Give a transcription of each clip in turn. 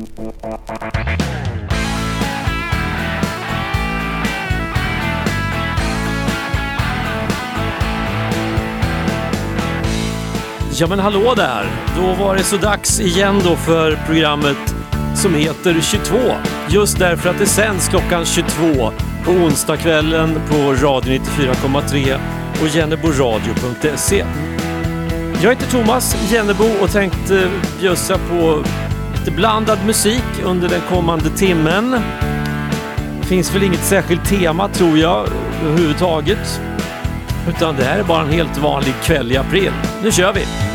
Ja men hallå där! Då var det så dags igen då för programmet som heter 22. Just därför att det sänds klockan 22 på onsdagskvällen på Radio 94,3 och jenneboradio.se. Jag heter Thomas Jennebo och tänkte bjussa på lite blandad musik under den kommande timmen. Det finns väl inget särskilt tema tror jag överhuvudtaget. Utan det här är bara en helt vanlig kväll i april. Nu kör vi!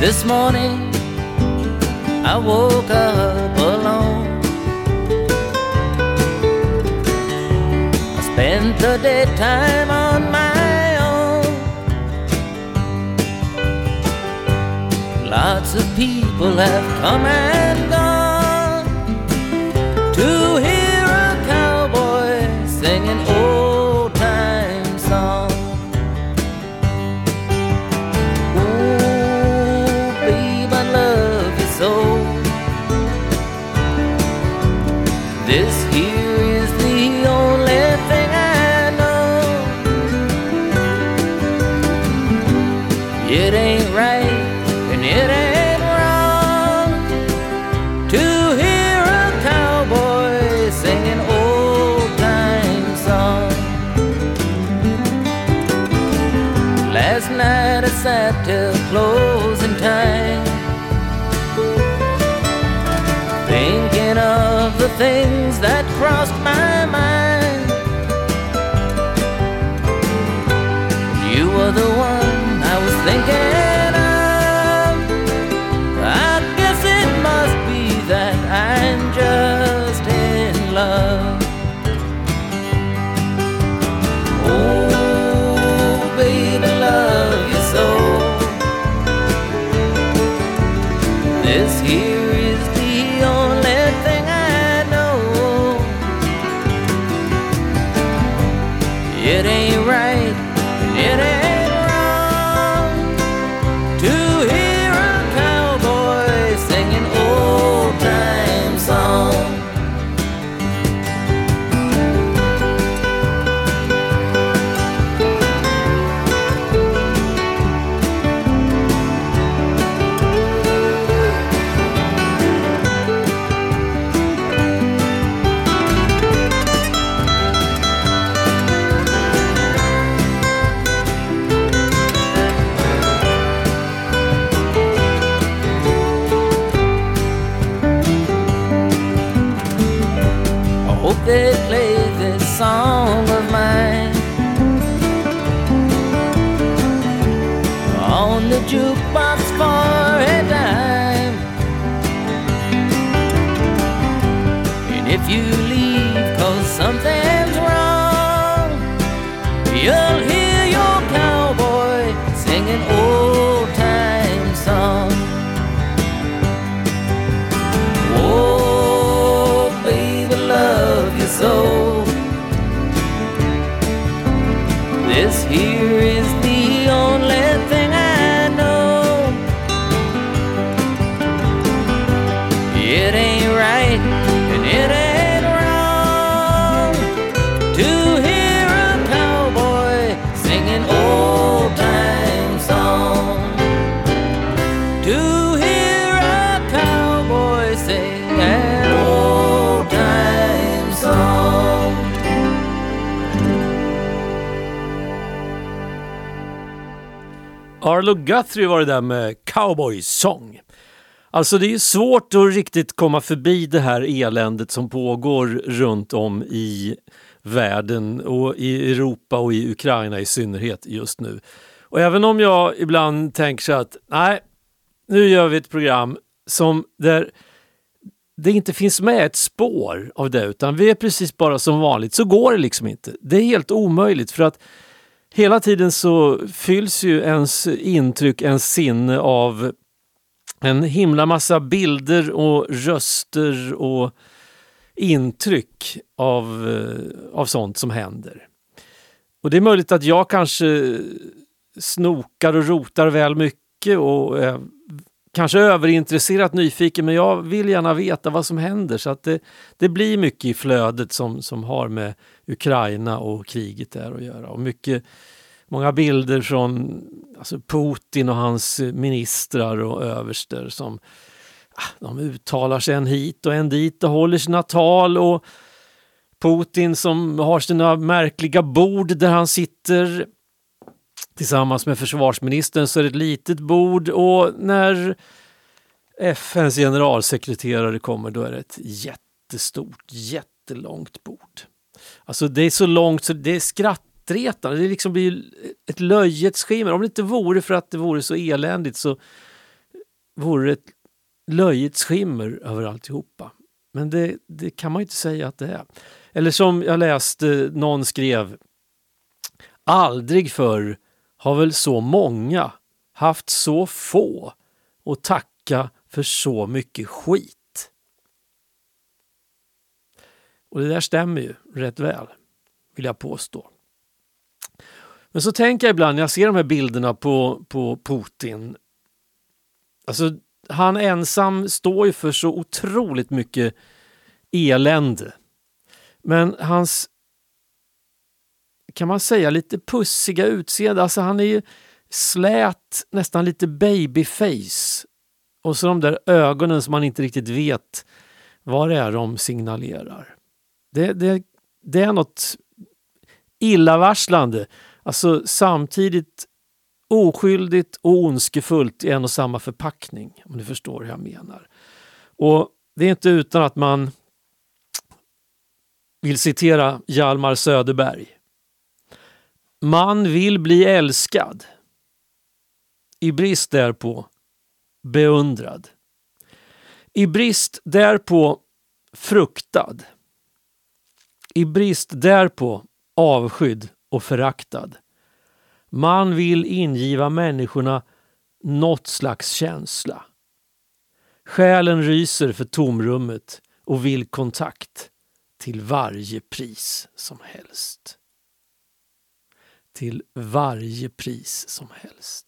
This morning I woke up alone. I spent the daytime on my own. Lots of people have come and sat till closing time. Thinking of the things that crossed you'll hear Arlo Guthrie var det där med Cowboy Song. Alltså det är svårt att riktigt komma förbi det här eländet som pågår runt om i världen och i Europa och i Ukraina i synnerhet just nu. Och även om jag ibland tänker så att nej, nu gör vi ett program som där det inte finns med ett spår av det utan vi är precis bara som vanligt så går det liksom inte. Det är helt omöjligt för att hela tiden så fylls ju ens intryck, ens sinne av en himla massa bilder och röster och intryck av, eh, av sånt som händer. Och det är möjligt att jag kanske snokar och rotar väl mycket och är kanske överintresserat nyfiken men jag vill gärna veta vad som händer. Så att det, det blir mycket i flödet som, som har med Ukraina och kriget där att göra. Och mycket, många bilder från alltså Putin och hans ministrar och överster som ah, de uttalar sig en hit och en dit och håller sina tal. Och Putin som har sina märkliga bord där han sitter tillsammans med försvarsministern så är det ett litet bord och när FNs generalsekreterare kommer då är det ett jättestort, jättelångt bord. Alltså det är så långt så det är skrattretande, det liksom blir ett löjets skimmer. Om det inte vore för att det vore så eländigt så vore det ett löjets skimmer över alltihopa. Men det, det kan man inte säga att det är. Eller som jag läste, någon skrev Aldrig förr har väl så många haft så få att tacka för så mycket skit. Och det där stämmer ju rätt väl, vill jag påstå. Men så tänker jag ibland när jag ser de här bilderna på, på Putin. Alltså, han ensam står ju för så otroligt mycket elände. Men hans, kan man säga, lite pussiga utseende, alltså han är ju slät, nästan lite babyface. Och så de där ögonen som man inte riktigt vet vad det är de signalerar. Det, det, det är något illavarslande. Alltså samtidigt oskyldigt och ondskefullt i en och samma förpackning, om du förstår hur jag menar. Och det är inte utan att man vill citera Hjalmar Söderberg. Man vill bli älskad. I brist därpå beundrad. I brist därpå fruktad. I brist därpå avskydd och föraktad. Man vill ingiva människorna något slags känsla. Själen ryser för tomrummet och vill kontakt till varje pris som helst. Till varje pris som helst.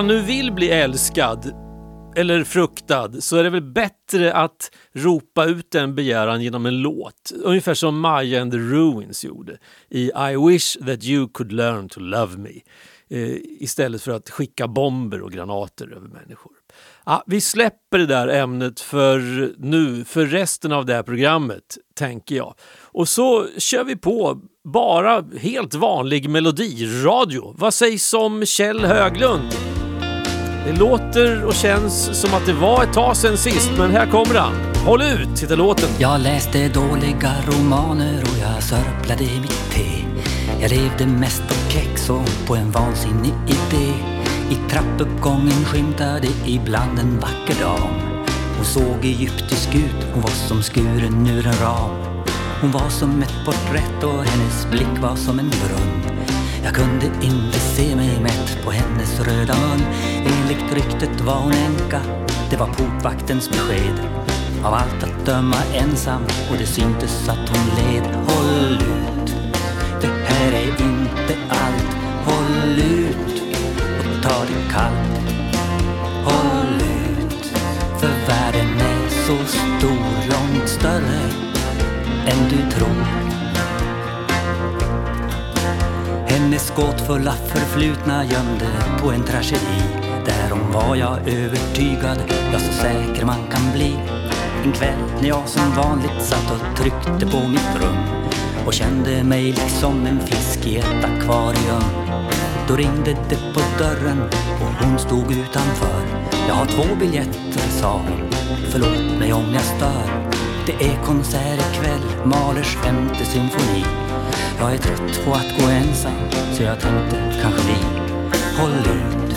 Man nu vill bli älskad eller fruktad så är det väl bättre att ropa ut en begäran genom en låt. Ungefär som Maja and the Ruins gjorde i I wish that you could learn to love me. Eh, istället för att skicka bomber och granater över människor. Ja, vi släpper det där ämnet för nu, för resten av det här programmet, tänker jag. Och så kör vi på bara helt vanlig melodiradio. Vad sägs om Kjell Höglund? Det låter och känns som att det var ett tag sen sist, men här kommer han. Håll ut, heter låten. Jag läste dåliga romaner och jag sörplade mitt te. Jag levde mest på kex och på en vansinnig idé. I trappuppgången skymtade ibland en vacker dam. Hon såg egyptisk ut, hon var som skuren ur en ram. Hon var som ett porträtt och hennes blick var som en brunn. Jag kunde inte se mig mätt på hennes röda mun. Enligt ryktet var hon änka, det var portvaktens besked. Av allt att döma ensam och det syntes att hon led. Håll ut, det här är inte allt. Håll ut och ta det kallt. Håll ut, för världen är så stor, långt större än du tror. Hennes gåtfulla förflutna gömde på en tragedi. Därom var jag övertygad, ja så säker man kan bli. En kväll när jag som vanligt satt och tryckte på mitt rum och kände mig liksom en fisk i ett akvarium. Då ringde det på dörren och hon stod utanför. Jag har två biljetter, sa hon. Förlåt mig om jag stör. Det är konsert ikväll, Mahlers femte symfoni. Jag är trött på att gå ensam, så jag tänkte kanske vi Håll ut,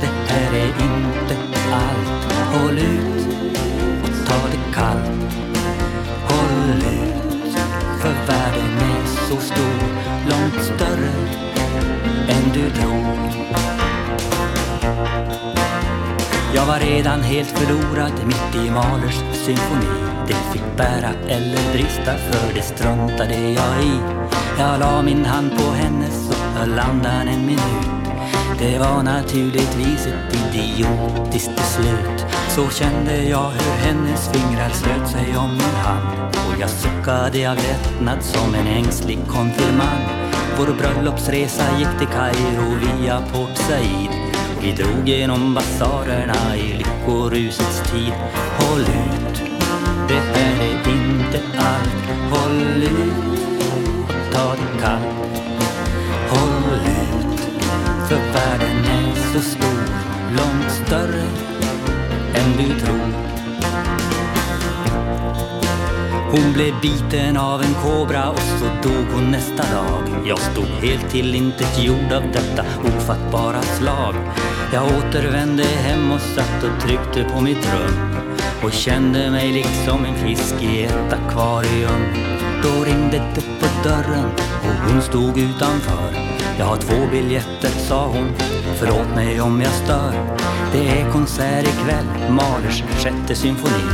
det här är inte allt. Håll ut och ta det kallt. Håll ut, för världen är så stor, långt större än du tror. Jag var redan helt förlorad mitt i Mahlers symfoni. Det fick bära eller brista för det struntade jag i. Jag la min hand på hennes och höll andan en minut. Det var naturligtvis ett idiotiskt beslut. Så kände jag hur hennes fingrar slöt sig om min hand. Och jag suckade av lättnad som en ängslig konfirmand. Vår bröllopsresa gick till Kairo via Port Said. Vi drog genom basarerna i lyckorusets tid. Håll ut, det här är inte allt. Håll ut och ta det. Håll ut, för världen är så stor, långt större än du tror. Hon blev biten av en kobra och så dog hon nästa dag. Jag stod helt tillintetgjord av detta ofattbara slag. Jag återvände hem och satt och tryckte på mitt rum och kände mig liksom en fisk i ett akvarium. Då ringde det dörren och hon stod utanför. Jag har två biljetter, sa hon. Förlåt mig om jag stör. Det är konsert ikväll, Mahlers sjätte symfoni.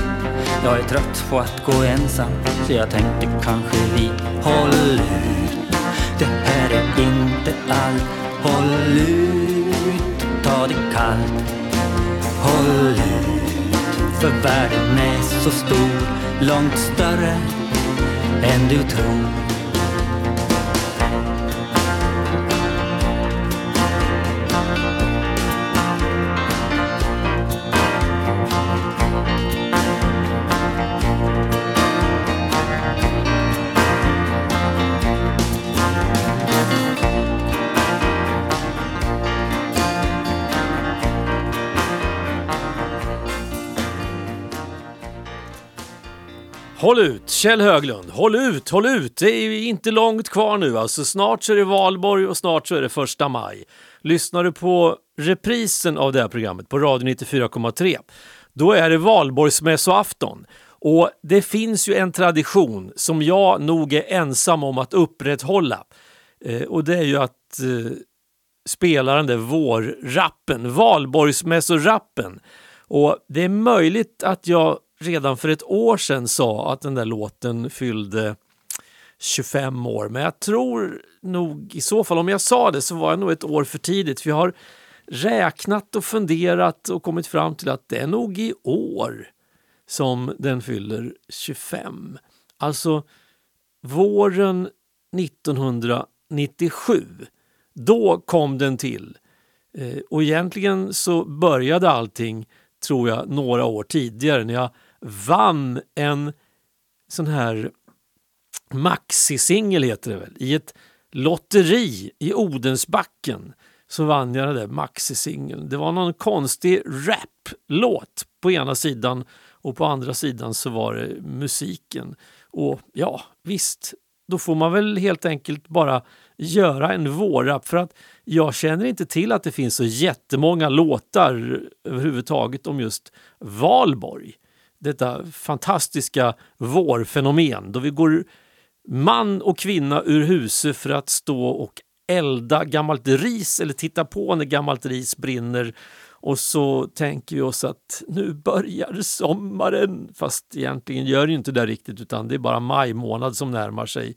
Jag är trött på att gå ensam, så jag tänkte kanske vi Håll ut, det här är inte allt. Håll ut, ta det kallt. Håll ut, för världen är så stor, långt större än du tror. Håll ut, Kjell Höglund. Håll ut, håll ut. Det är inte långt kvar nu. Alltså, snart så är det valborg och snart så är det första maj. Lyssnar du på reprisen av det här programmet på Radio 94,3 då är det valborgsmässoafton. Och det finns ju en tradition som jag nog är ensam om att upprätthålla. Eh, och det är ju att eh, spela den där vårrappen, valborgsmässorappen. Och det är möjligt att jag redan för ett år sedan sa att den där låten fyllde 25 år. Men jag tror nog i så fall, om jag sa det så var jag nog ett år för tidigt. Vi jag har räknat och funderat och kommit fram till att det är nog i år som den fyller 25. Alltså våren 1997. Då kom den till. Eh, och egentligen så började allting, tror jag, några år tidigare när jag vann en sån här maxisingel, heter det väl, i ett lotteri i Odensbacken så vann jag den där maxisingeln. Det var någon konstig rap-låt på ena sidan och på andra sidan så var det musiken. Och ja, visst, då får man väl helt enkelt bara göra en vårrap för att jag känner inte till att det finns så jättemånga låtar överhuvudtaget om just Valborg. Detta fantastiska vårfenomen då vi går man och kvinna ur huset för att stå och elda gammalt ris eller titta på när gammalt ris brinner och så tänker vi oss att nu börjar sommaren. Fast egentligen gör det inte det riktigt utan det är bara maj månad som närmar sig.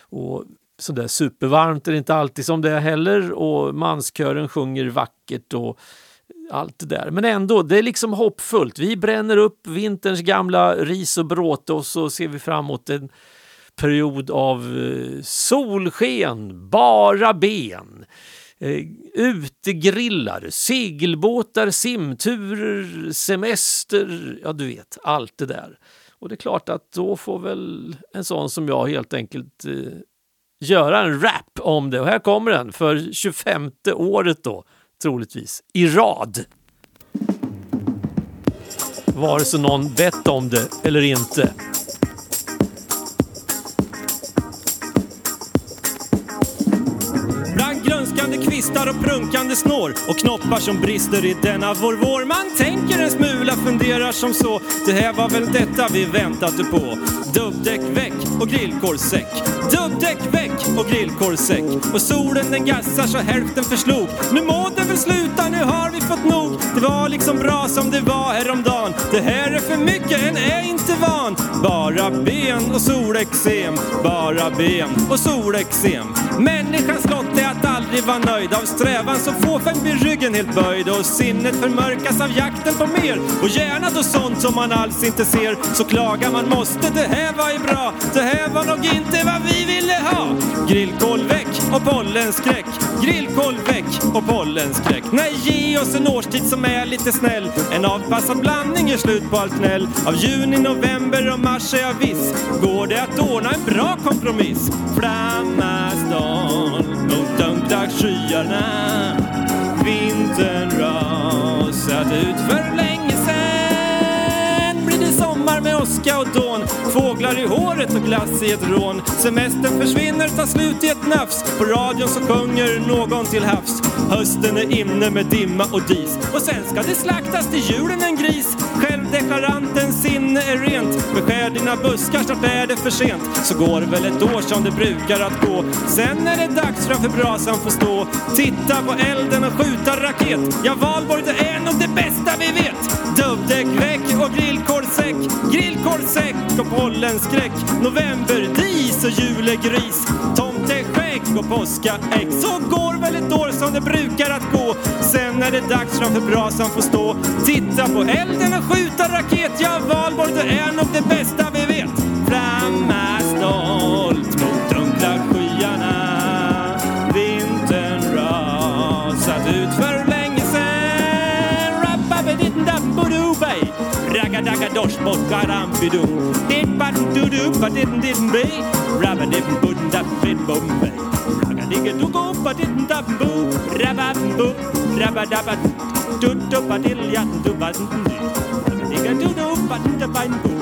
Och så där supervarmt är det inte alltid som det är heller och manskören sjunger vackert och allt det där. Men ändå, det är liksom hoppfullt. Vi bränner upp vinterns gamla ris och bråte och så ser vi fram emot en period av eh, solsken, bara ben, eh, utegrillar, segelbåtar, simturer, semester, ja du vet, allt det där. Och det är klart att då får väl en sån som jag helt enkelt eh, göra en rap om det. Och här kommer den för 25 året då, troligtvis, i rad. Vare sig någon bett om det eller inte. kvistar och prunkande snår och knoppar som brister i denna vår vår. Man tänker en smula, funderar som så. Det här var väl detta vi väntade på. Dubbdäck väck och grillkorvsäck. Dubbdäck väck och grillkorvsäck. Och solen den gassar så hälften förslog. Nu må det väl sluta, nu har vi fått nog. Det var liksom bra som det var häromdagen. Det här är för mycket, en är inte van. Bara ben och solexem. Bara ben och solexem. Människans lott är att aldrig vara nöjd. Av strävan så fåfäng blir ryggen helt böjd. Och sinnet förmörkas av jakten på mer. Och gärna då sånt som man alls inte ser. Så klagar man måste, det här var ju bra. Det här var nog inte vad vi ville ha. Grillkål väck och pollenskräck. Grillkål väck och pollenskräck. Nej, ge oss en årstid som är lite snäll. En avpassad blandning gör slut på allt gnäll. Av juni, november och mars är jag viss. Går det att ordna en bra kompromiss? Flamma stolt mot dunkla skyarna. Vintern rasat ut för länge sen. Blir det sommar med åska och dån. Fåglar i håret och glass i ett rån. Semestern försvinner, tar slut i ett nafs. På radion så sjunger någon till havs. Hösten är inne med dimma och dis. Och sen ska det slaktas till julen en gris. Självdeklarantens sinne är rent. Beskär dina buskar, snart är det för sent. Så går det väl ett år som det brukar att gå. Sen är det dags framför brasan få stå. Titta på elden och skjuta raket. Ja, valborg det är nog det bästa vi vet. Dubbdäck väck och grillkorvsäck. Grillkorvsäck och pollenskräck. novemberdis och julegris. Tomteskägg och påskaägg. Så går väl ett år som det brukar att gå. Sen är det dags framför brasan få stå. Titta på elden och skjuta raket. Ja, valborg det är nog det bästa vi vet. Flamma stolt mot dunkla skyarna. Vintern rasat ut för länge sen. Raggadosh, both garam bidu. Did button doo doo, but didn't didn't be. Rabba didn't button that fit bombay. Ragga digga doo but didn't up boo. Rabba boo, rabba dabba. Doo doo, but didn't yat doo button. Ragga digga doo doo, button the button boo.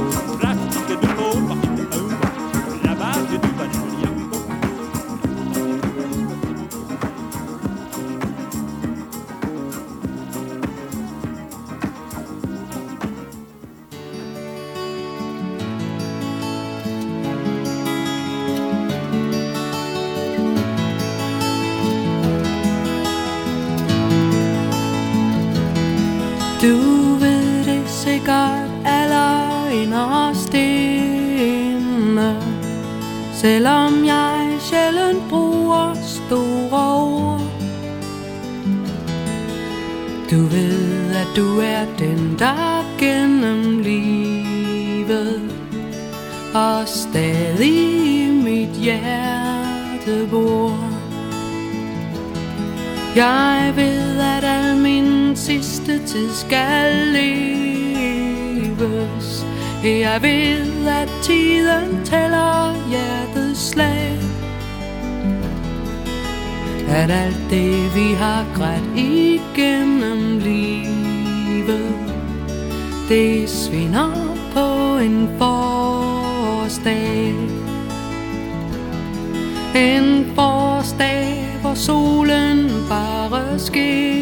Selvom jeg sjældent bruger store ord. Du ved, at du er den, der gennem livet Og stadig i mit hjerte bor. Jeg ved, at al min sidste tid skal leves. Jeg ved, at tiden tæller hjertets slag. At alt det, vi har grædt igennem livet Det svinder på en forårsdag. En forårsdag, hvor solen bare skinner.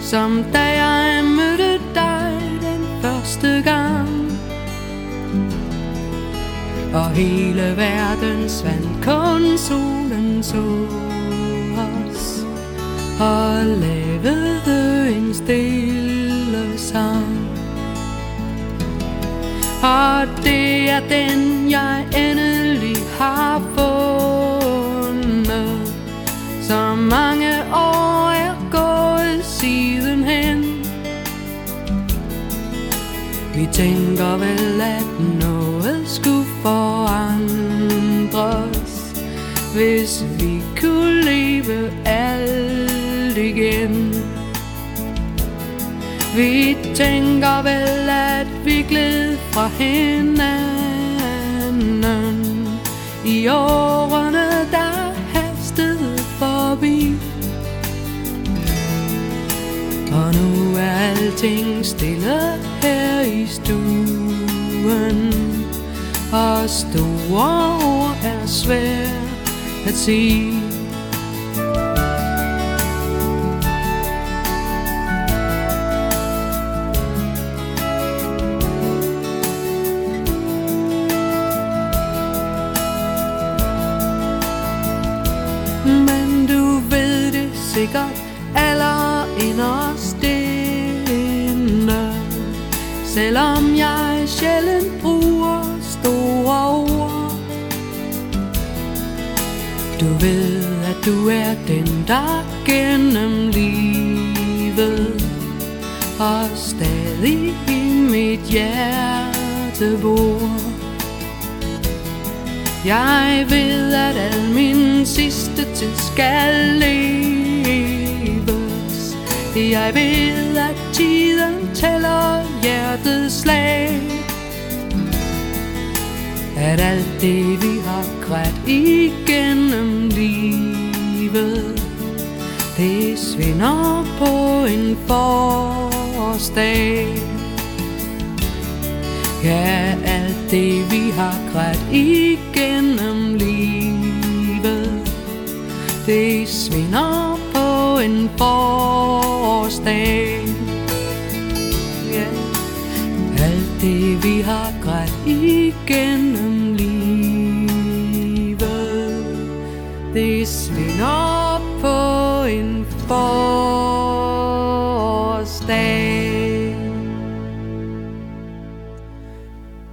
Som da jeg mødte dig den første gang. Og hele verden svandt kun solen så os. Og lavede en stille sang. Og det er den jeg endelig har fundet. Så mange år er gået sidenhen. Vi tænker vel at noget forandres Hvis vi kunne leve alt igen. Vi tænker vel, at vi gled fra hinanden. I årene, der hastede forbi. Og nu er alting stille her i stuen. Og store ord er svært at sige Men du ved det sikkert aller inderst inde. Selvom jeg sjældent bruger ved at du er den der gennem livet Og stadig i mit hjerte bor. Jeg ved, at al min sidste tid skal leves. Jeg ved, at tiden tæller hjertets slag. At alt det, vi har grædt igennem livet. Det svinder på en forårsdag. Ja, alt det vi har grædt igennem livet. Det svinder på en forårsdag. Ja, alt det vi har grædt igennem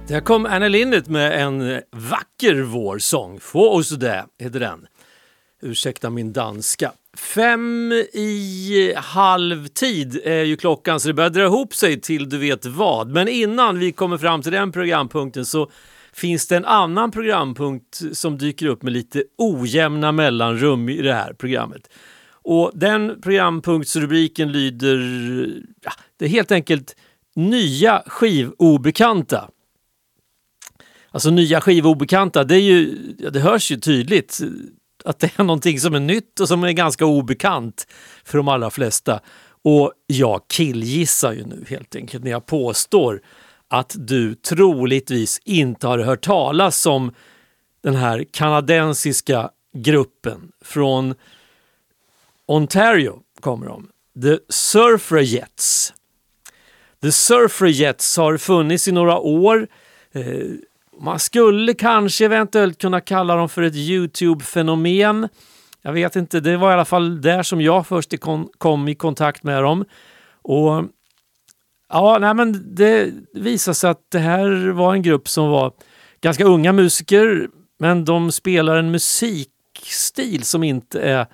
Där kom Anna Linnet med en vacker vårsång. Få oss det heter den. Ursäkta min danska. Fem i halvtid är ju klockan så det börjar dra ihop sig till du vet vad. Men innan vi kommer fram till den programpunkten så finns det en annan programpunkt som dyker upp med lite ojämna mellanrum i det här programmet. Och den programpunktsrubriken lyder, ja, det är helt enkelt nya skivobekanta. Alltså nya skivobekanta, det, är ju, ja, det hörs ju tydligt att det är någonting som är nytt och som är ganska obekant för de allra flesta. Och jag killgissar ju nu helt enkelt när jag påstår att du troligtvis inte har hört talas om den här kanadensiska gruppen från Ontario kommer de. The Surfragettes. The Surfragettes har funnits i några år. Eh, man skulle kanske eventuellt kunna kalla dem för ett Youtube-fenomen. Jag vet inte, det var i alla fall där som jag först kom i kontakt med dem. Och ja, nej men Det visade sig att det här var en grupp som var ganska unga musiker, men de spelar en musikstil som inte är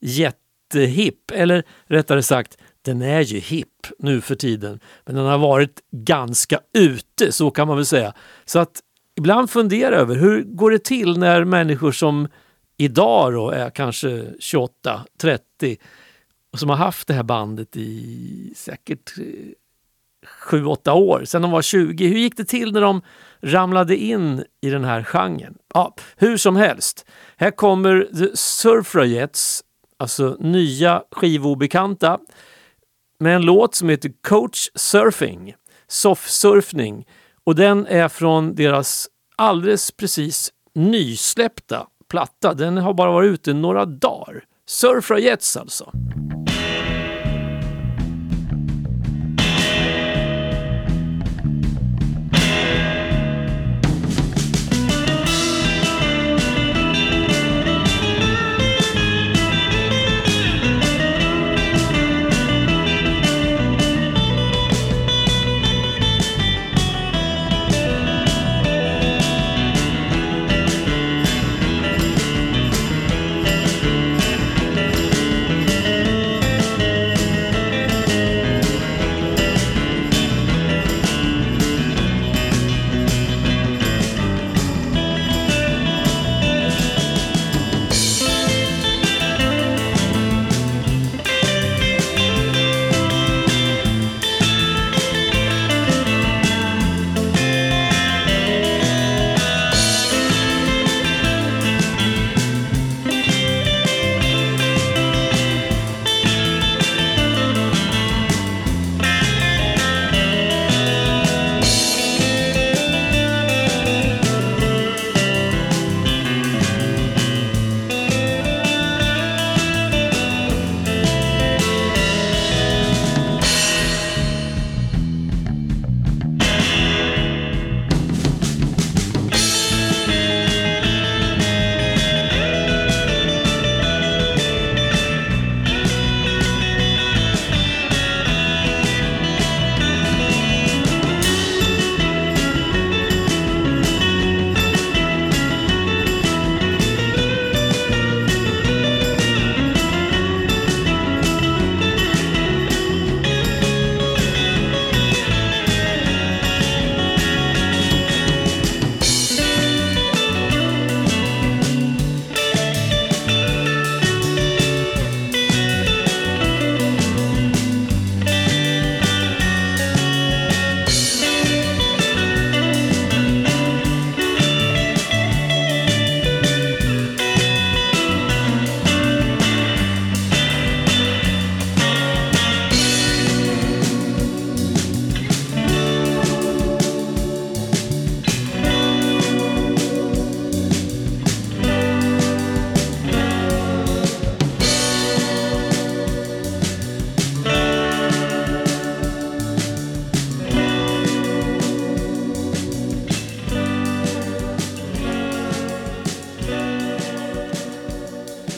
jättehipp. Eller rättare sagt, den är ju hipp nu för tiden. Men den har varit ganska ute, så kan man väl säga. Så att ibland fundera över hur går det till när människor som idag då är kanske 28, 30 och som har haft det här bandet i säkert eh, 7-8 år, sedan de var 20. Hur gick det till när de ramlade in i den här genren? Ja, hur som helst, här kommer The Surfragettes, alltså nya skivobekanta, med en låt som heter Coach Surfing, soffsurfning. Och den är från deras alldeles precis nysläppta platta. Den har bara varit ute några dagar. Surfragettes alltså.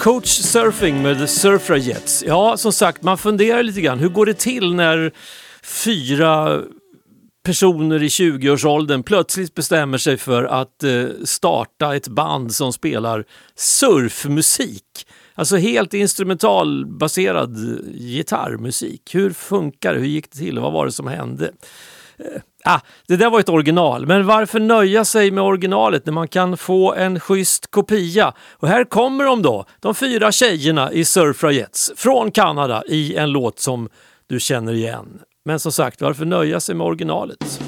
Coach Surfing med The Jets. Ja, som sagt, man funderar lite grann. Hur går det till när fyra personer i 20-årsåldern plötsligt bestämmer sig för att eh, starta ett band som spelar surfmusik? Alltså helt instrumentalbaserad gitarrmusik. Hur funkar det? Hur gick det till? Vad var det som hände? Eh, ah, det där var ett original, men varför nöja sig med originalet när man kan få en schysst kopia? Och här kommer de då, de fyra tjejerna i Surfragettes från Kanada i en låt som du känner igen. Men som sagt, varför nöja sig med originalet?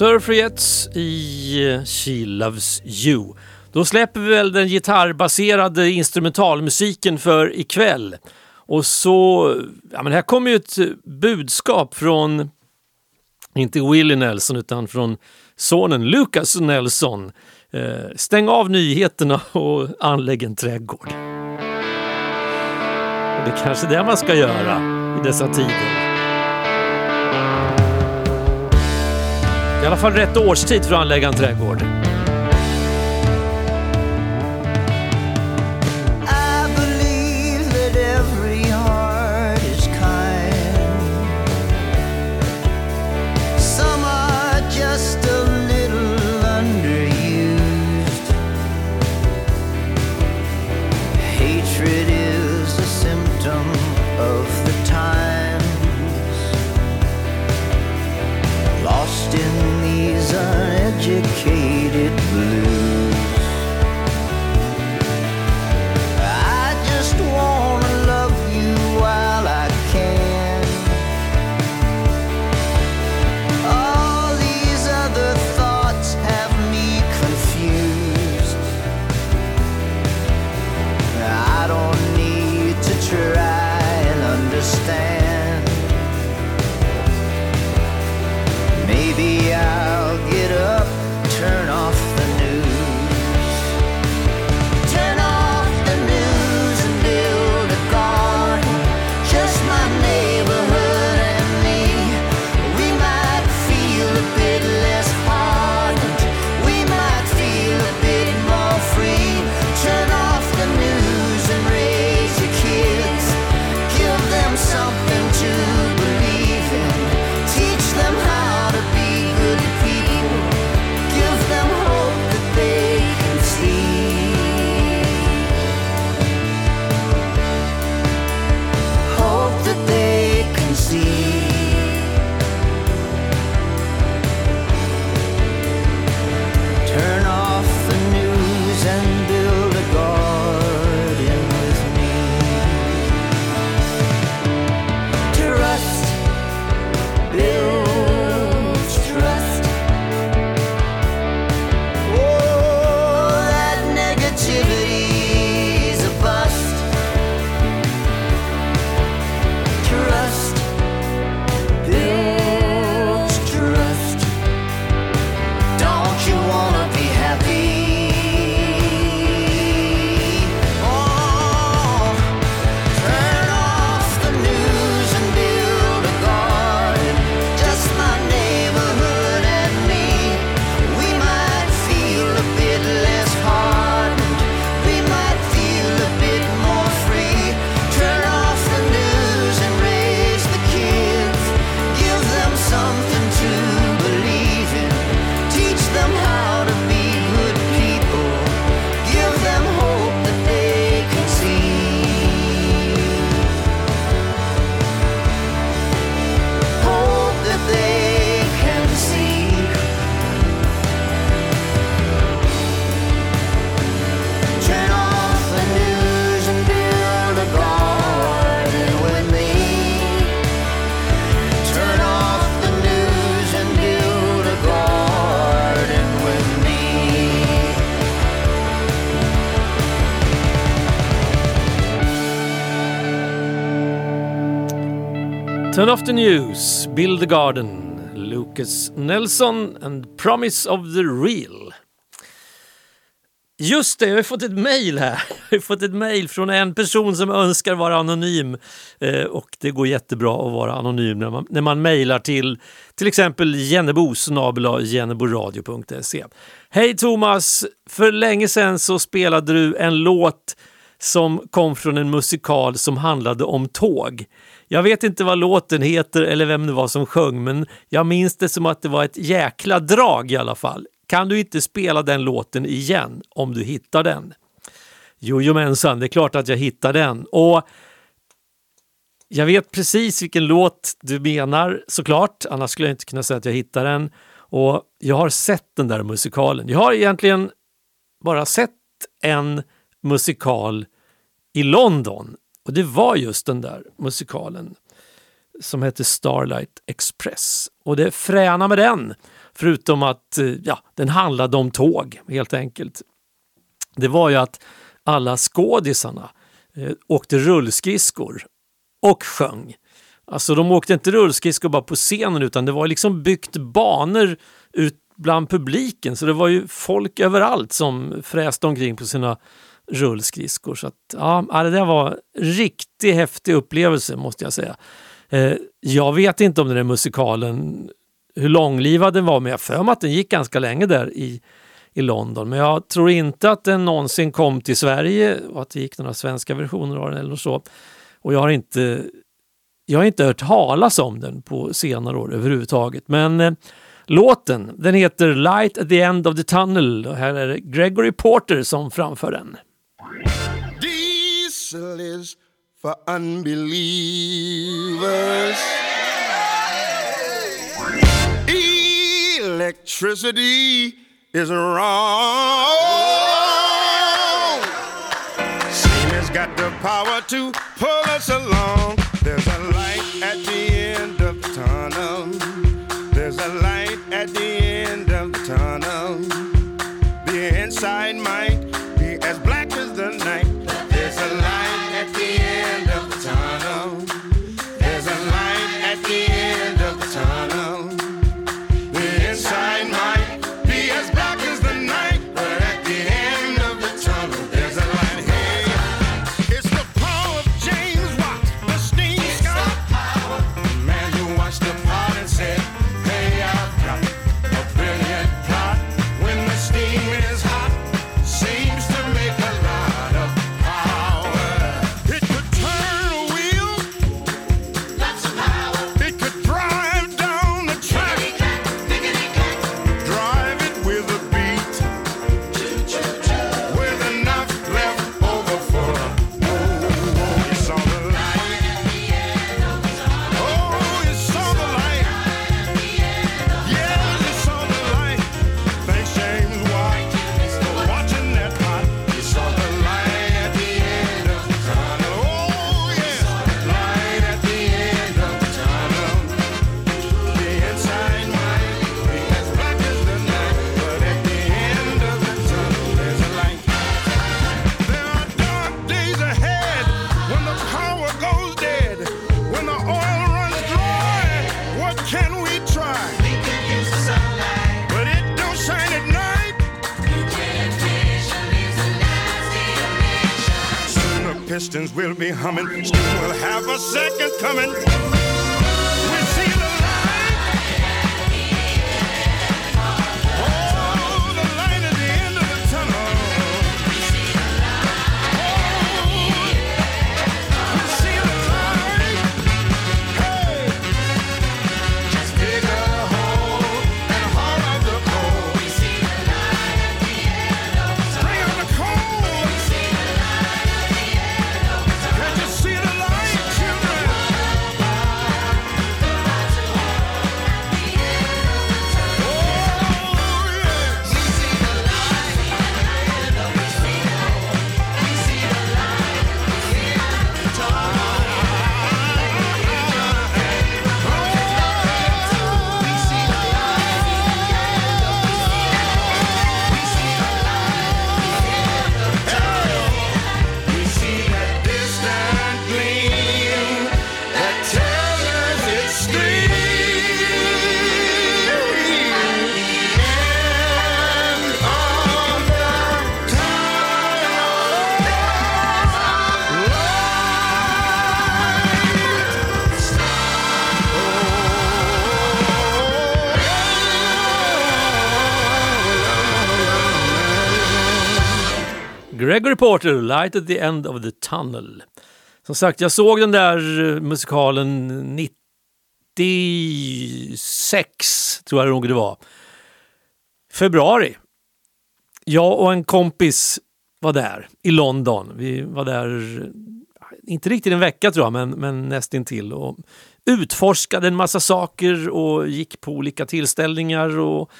Surfriets i She Loves You. Då släpper vi väl den gitarrbaserade instrumentalmusiken för ikväll. Och så, ja men här kommer ju ett budskap från, inte Willie Nelson utan från sonen Lucas Nelson. Eh, stäng av nyheterna och anlägg en trädgård. Det är kanske det man ska göra i dessa tider. I alla fall rätt årstid för att anlägga en trädgård. Turn off the news, build the garden, Lucas Nelson and promise of the real. Just det, jag har fått ett mejl här. Jag har fått ett mejl från en person som önskar vara anonym. Eh, och det går jättebra att vara anonym när man, när man mejlar till till exempel jennebo jenneboradio.se. Hej Thomas! För länge sedan så spelade du en låt som kom från en musikal som handlade om tåg. Jag vet inte vad låten heter eller vem det var som sjöng, men jag minns det som att det var ett jäkla drag i alla fall. Kan du inte spela den låten igen om du hittar den? Jojomensan, det är klart att jag hittar den. Och jag vet precis vilken låt du menar såklart, annars skulle jag inte kunna säga att jag hittar den. Och jag har sett den där musikalen. Jag har egentligen bara sett en musikal i London och det var just den där musikalen som hette Starlight Express. Och det fräna med den Förutom att eh, ja, den handlade om tåg helt enkelt. Det var ju att alla skådisarna eh, åkte rullskridskor och sjöng. Alltså de åkte inte rullskridskor bara på scenen utan det var liksom byggt banor ut bland publiken så det var ju folk överallt som fräste omkring på sina rullskridskor. Så att, ja, det där var en riktigt häftig upplevelse måste jag säga. Eh, jag vet inte om den där musikalen, hur långlivad den var, men jag för mig att den gick ganska länge där i, i London. Men jag tror inte att den någonsin kom till Sverige och att det gick några svenska versioner av den eller så. Och jag har inte, jag har inte hört talas om den på senare år överhuvudtaget. Men eh, låten, den heter Light at the end of the tunnel och här är det Gregory Porter som framför den. Diesel is for unbelievers. Electricity is wrong. Steam has got the power to pull us along. There's a light at the pistons will be humming. Soon we'll have a second coming. Gregory Porter, Light at the end of the tunnel. Som sagt, jag såg den där eh, musikalen 96, tror jag nog det var. Februari. Jag och en kompis var där i London. Vi var där, eh, inte riktigt en vecka tror jag, men, men nästintill. Och utforskade en massa saker och gick på olika tillställningar och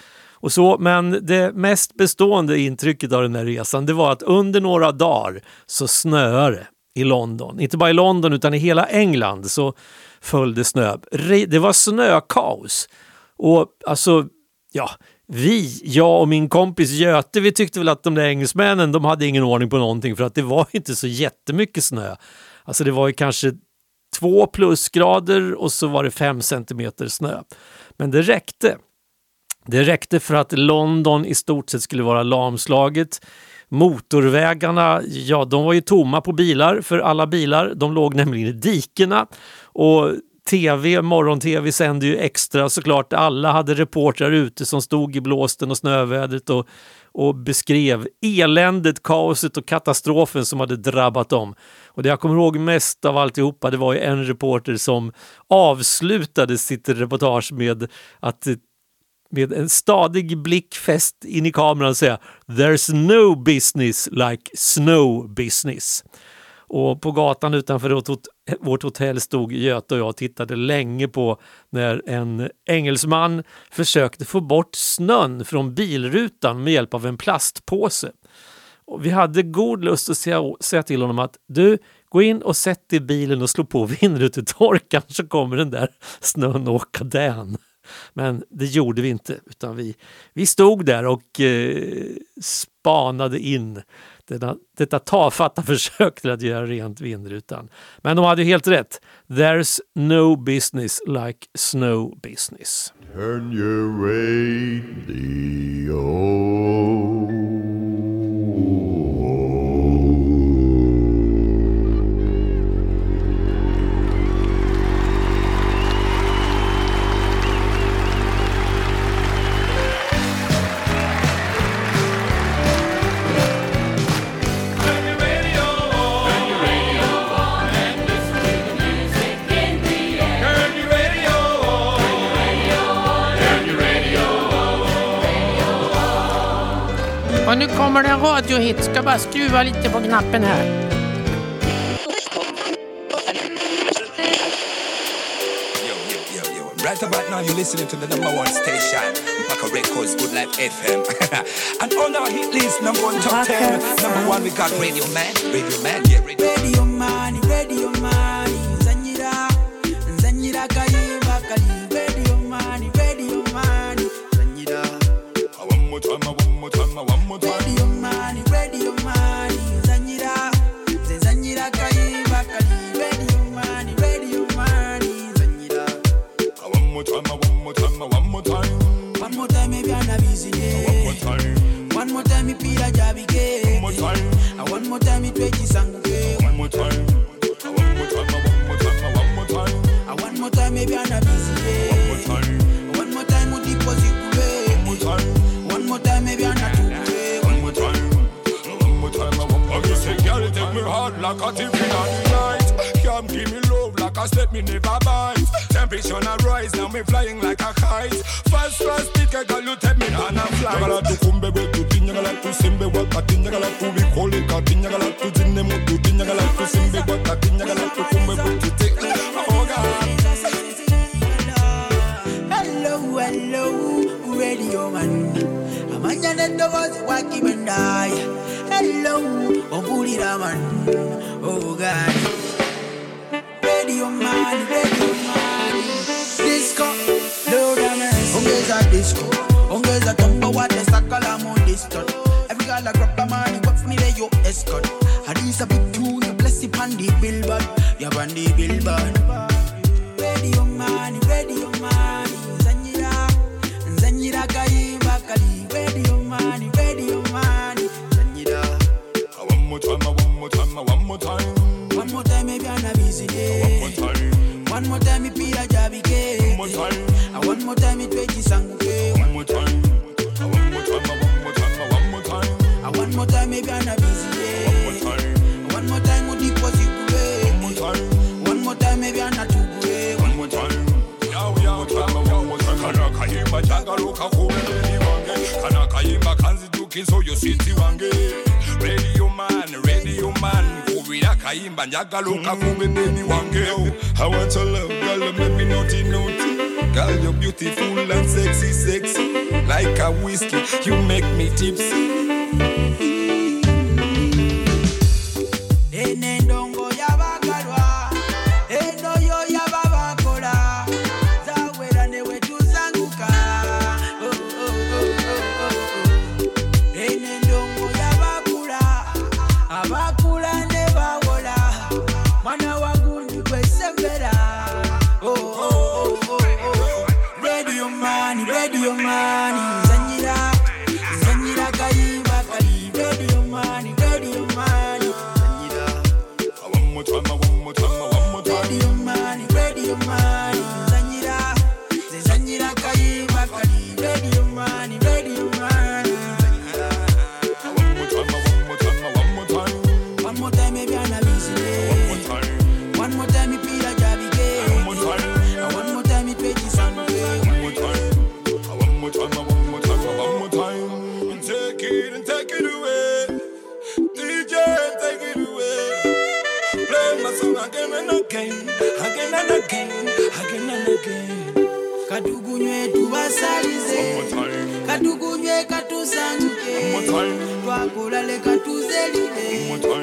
och så, men det mest bestående intrycket av den här resan det var att under några dagar så snöade det i London. Inte bara i London utan i hela England så föll det snö. Det var snökaos. Och alltså ja, vi, jag och min kompis Göte, vi tyckte väl att de där engelsmännen, de hade ingen ordning på någonting för att det var inte så jättemycket snö. Alltså det var ju kanske två plusgrader och så var det fem centimeter snö. Men det räckte. Det räckte för att London i stort sett skulle vara lamslaget. Motorvägarna, ja de var ju tomma på bilar för alla bilar. De låg nämligen i dikena. Och TV, morgon-TV sände ju extra såklart. Alla hade reportrar ute som stod i blåsten och snövädret och, och beskrev eländet, kaoset och katastrofen som hade drabbat dem. Och det jag kommer ihåg mest av alltihopa det var ju en reporter som avslutade sitt reportage med att med en stadig blick fäst in i kameran säga “There's no business like snow business”. Och på gatan utanför vårt hotell stod Göte och jag och tittade länge på när en engelsman försökte få bort snön från bilrutan med hjälp av en plastpåse. Och vi hade god lust att säga, säga till honom att du, gå in och sätt dig i bilen och slå på vindrutetorkaren så kommer den där snön åka dän. Men det gjorde vi inte, utan vi, vi stod där och eh, spanade in denna, detta tafatta försök till att göra rent vindrutan. Men de hade helt rätt. There's no business like snow business. Turn your radio. Radiohit. Ska bara skruva lite på knappen här. Right about now, you're listening to the number one station, Maka Records, Good Life FM. and on our hit list, number one top ten, number one, we got Radio Man. Radio Man, yeah, hello radio man. Amanyana waki wakibendaaya hello ompulira man. Oh, God. radio man radio man. Disco lodames ongeza disco ongeza tempo watesakala mu diston every girl a grab the money but for me they yo escort. Hadisa big tune bless it on the billboard. You're on the billboard. Time, one more time, one more time. One more time, maybe I'm a busy One more time, One more time, me pira jabi one more time. And one more time, me tweji sangu ke. One more time, one more time, one more time, one more time. And one more time, maybe I'm a busy One more time, One more time, we deposit one more time. One more time, maybe I'm not too good. One more time. Yo, yo, time, one more time. Kana kayimba jagaluka kubebeli wange kana kayimba kanzijukiso yo siti wange radio man radio man kubira kayimba njagaluka kubebeli wange I want your love girl make me naughty naughty. Girl you're beautiful and sexy sexy. Like a whiskey you make me tipsy I'm a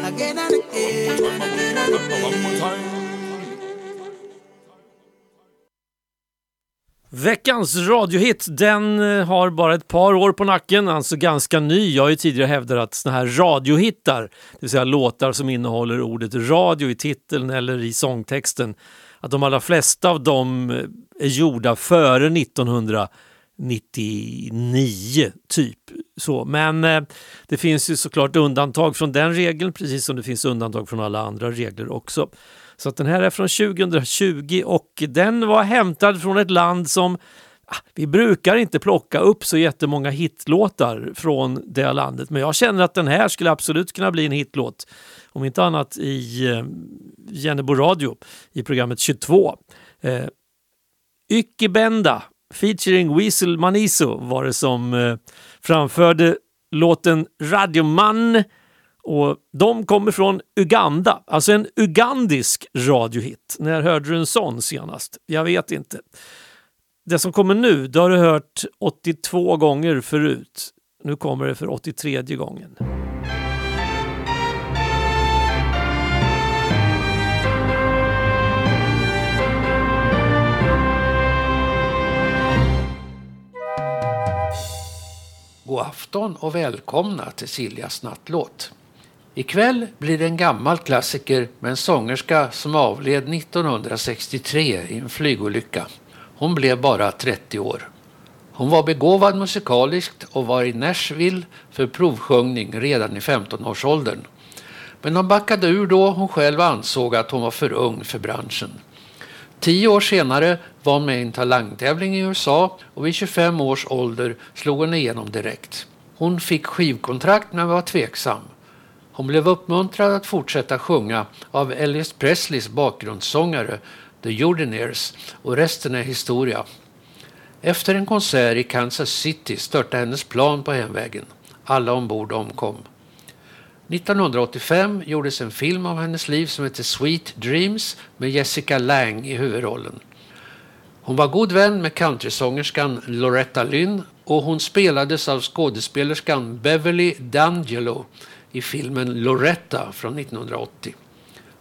again and again, again and again. Veckans radiohit, den eh, har bara ett par år på nacken, alltså ganska ny. Jag har ju tidigare hävdat att såna här radiohittar, det vill säga låtar som innehåller ordet radio i titeln eller i sångtexten, att de allra flesta av dem eh, är gjorda före 1900. 99, typ. Så. Men eh, det finns ju såklart undantag från den regeln, precis som det finns undantag från alla andra regler också. Så att den här är från 2020 och den var hämtad från ett land som ah, vi brukar inte plocka upp så jättemånga hitlåtar från det landet, men jag känner att den här skulle absolut kunna bli en hitlåt. Om inte annat i eh, Jennebo radio i programmet 22. Eh, Benda featuring Weasel Maniso var det som eh, framförde låten Radioman och de kommer från Uganda, alltså en ugandisk radiohit. När hörde du en sån senast? Jag vet inte. Det som kommer nu, det har du hört 82 gånger förut. Nu kommer det för 83 gången. God afton och välkomna till Siljas nattlåt. Ikväll blir det en gammal klassiker med en sångerska som avled 1963 i en flygolycka. Hon blev bara 30 år. Hon var begåvad musikaliskt och var i Nashville för provsjungning redan i 15-årsåldern. Men hon backade ur då hon själv ansåg att hon var för ung för branschen. Tio år senare var hon med i en talangtävling i USA och vid 25 års ålder slog hon igenom direkt. Hon fick skivkontrakt men var tveksam. Hon blev uppmuntrad att fortsätta sjunga av Elvis Presleys bakgrundssångare The Jordanaires och resten är historia. Efter en konsert i Kansas City störtade hennes plan på hemvägen. Alla ombord omkom. 1985 gjordes en film om hennes liv som heter Sweet Dreams med Jessica Lange i huvudrollen. Hon var god vän med countrysångerskan Loretta Lynn och hon spelades av skådespelerskan Beverly D'Angelo i filmen Loretta från 1980.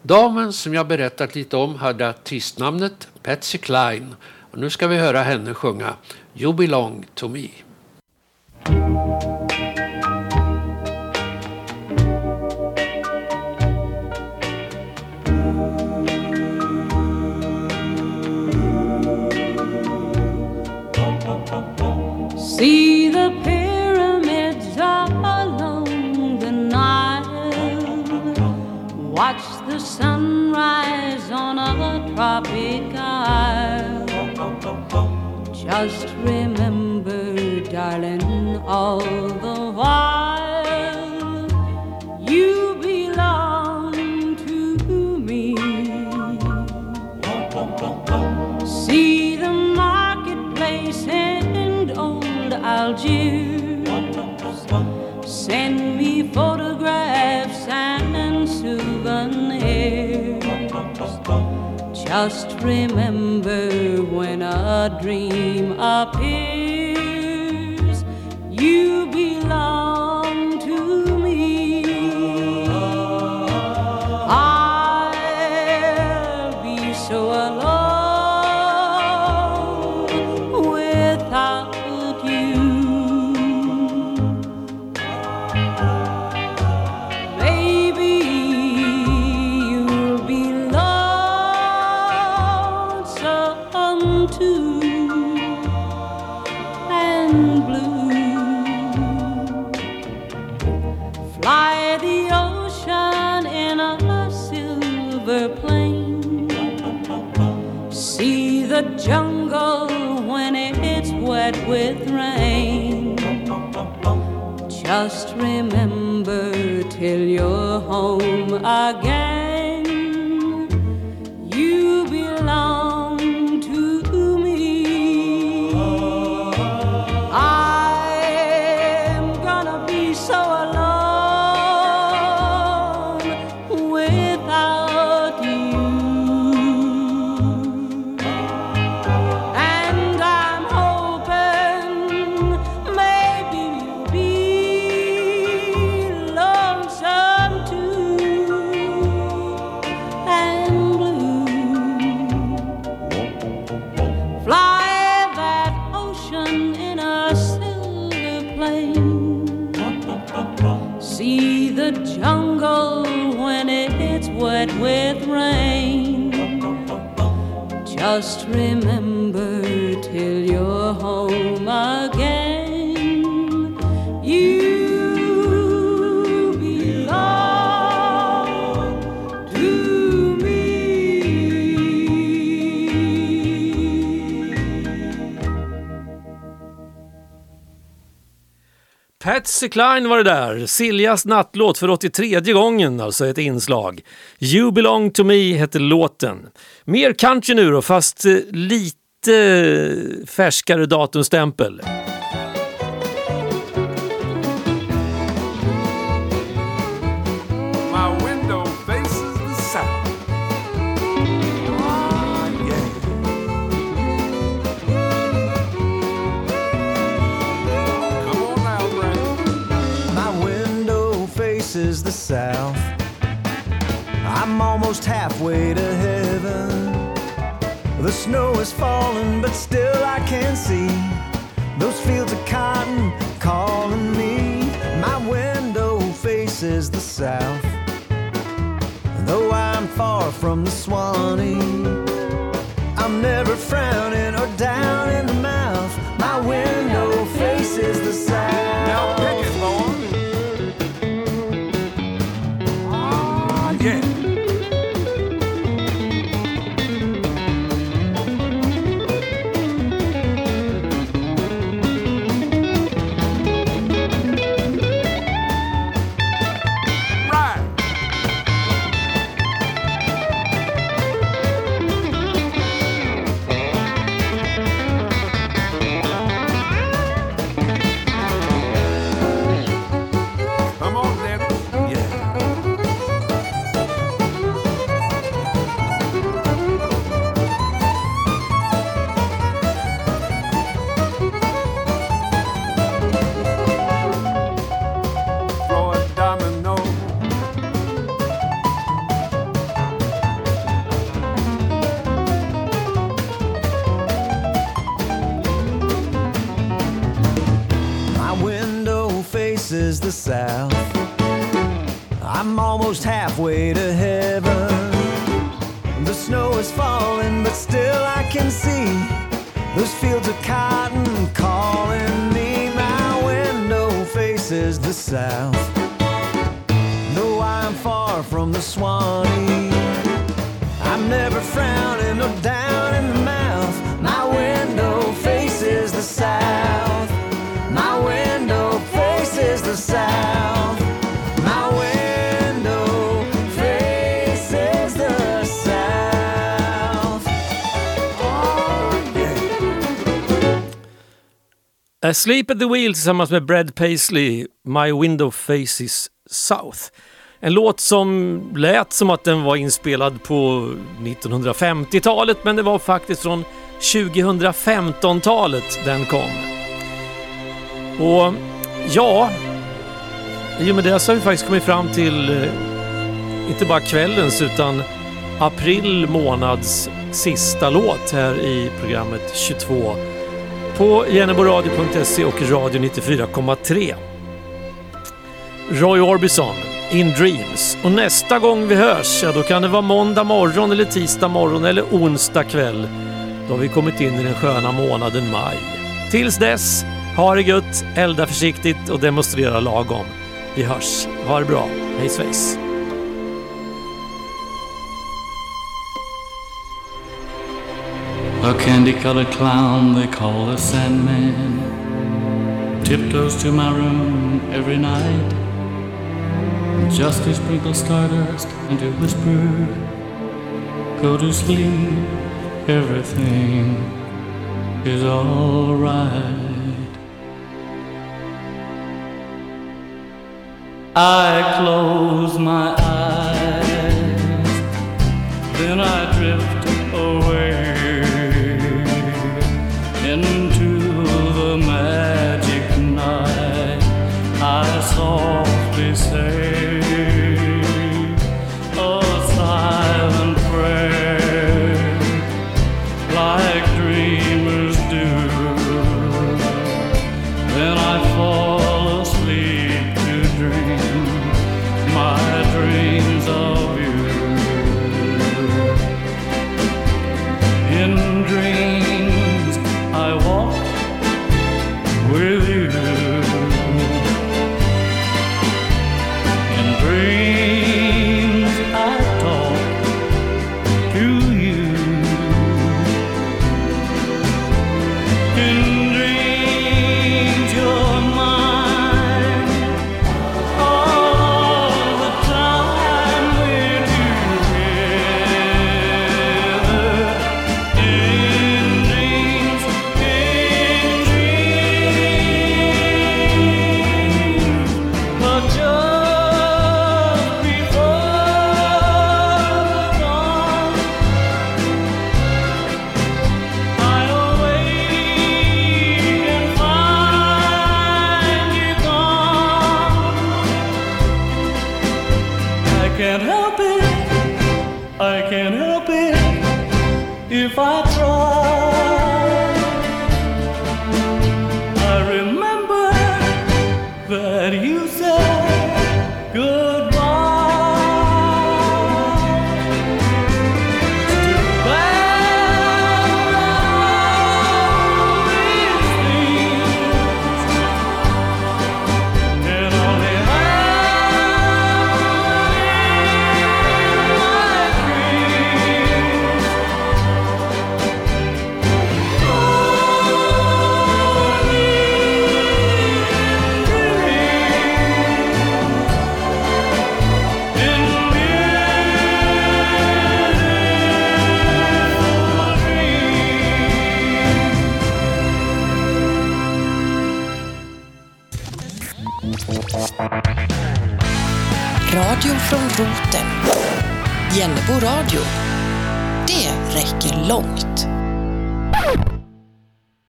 Damen som jag berättat lite om hade artistnamnet Patsy Cline och nu ska vi höra henne sjunga You belong to me. See the pyramids along the Nile. Watch the sunrise on a tropic isle. Just remember, darling, all the while Algiers. Send me photographs and souvenirs. Just remember when a dream appears, you belong with rain. Just remember till you're home again. Patsy Klein var det där. Siljas nattlåt för 83 gången, alltså ett inslag. You belong to me hette låten. Mer country nu då, fast eh, lite eh, färskare datumstämpel. South. I'm almost halfway to heaven. The snow is falling, but still I can see those fields of cotton calling me. My window faces the south. Though I'm far from the Swanee, I'm never frowning or down in the mouth. My window faces the south. Yeah. Sleep at the Wheel tillsammans med Brad Paisley, My Window Faces South. En låt som lät som att den var inspelad på 1950-talet men det var faktiskt från 2015-talet den kom. Och ja, i och med det så har vi faktiskt kommit fram till eh, inte bara kvällens utan april månads sista låt här i programmet 22 på jenneboradio.se och radio 94,3. Roy Orbison, In Dreams. Och nästa gång vi hörs, ja då kan det vara måndag morgon eller tisdag morgon eller onsdag kväll. Då har vi kommit in i den sköna månaden maj. Tills dess, ha det gött, elda försiktigt och demonstrera lagom. Vi hörs. Ha det bra. Hej svejs. A candy colored clown they call the Sandman tiptoes to my room every night just to sprinkle stardust and to whisper, Go to sleep, everything is alright. I close my eyes,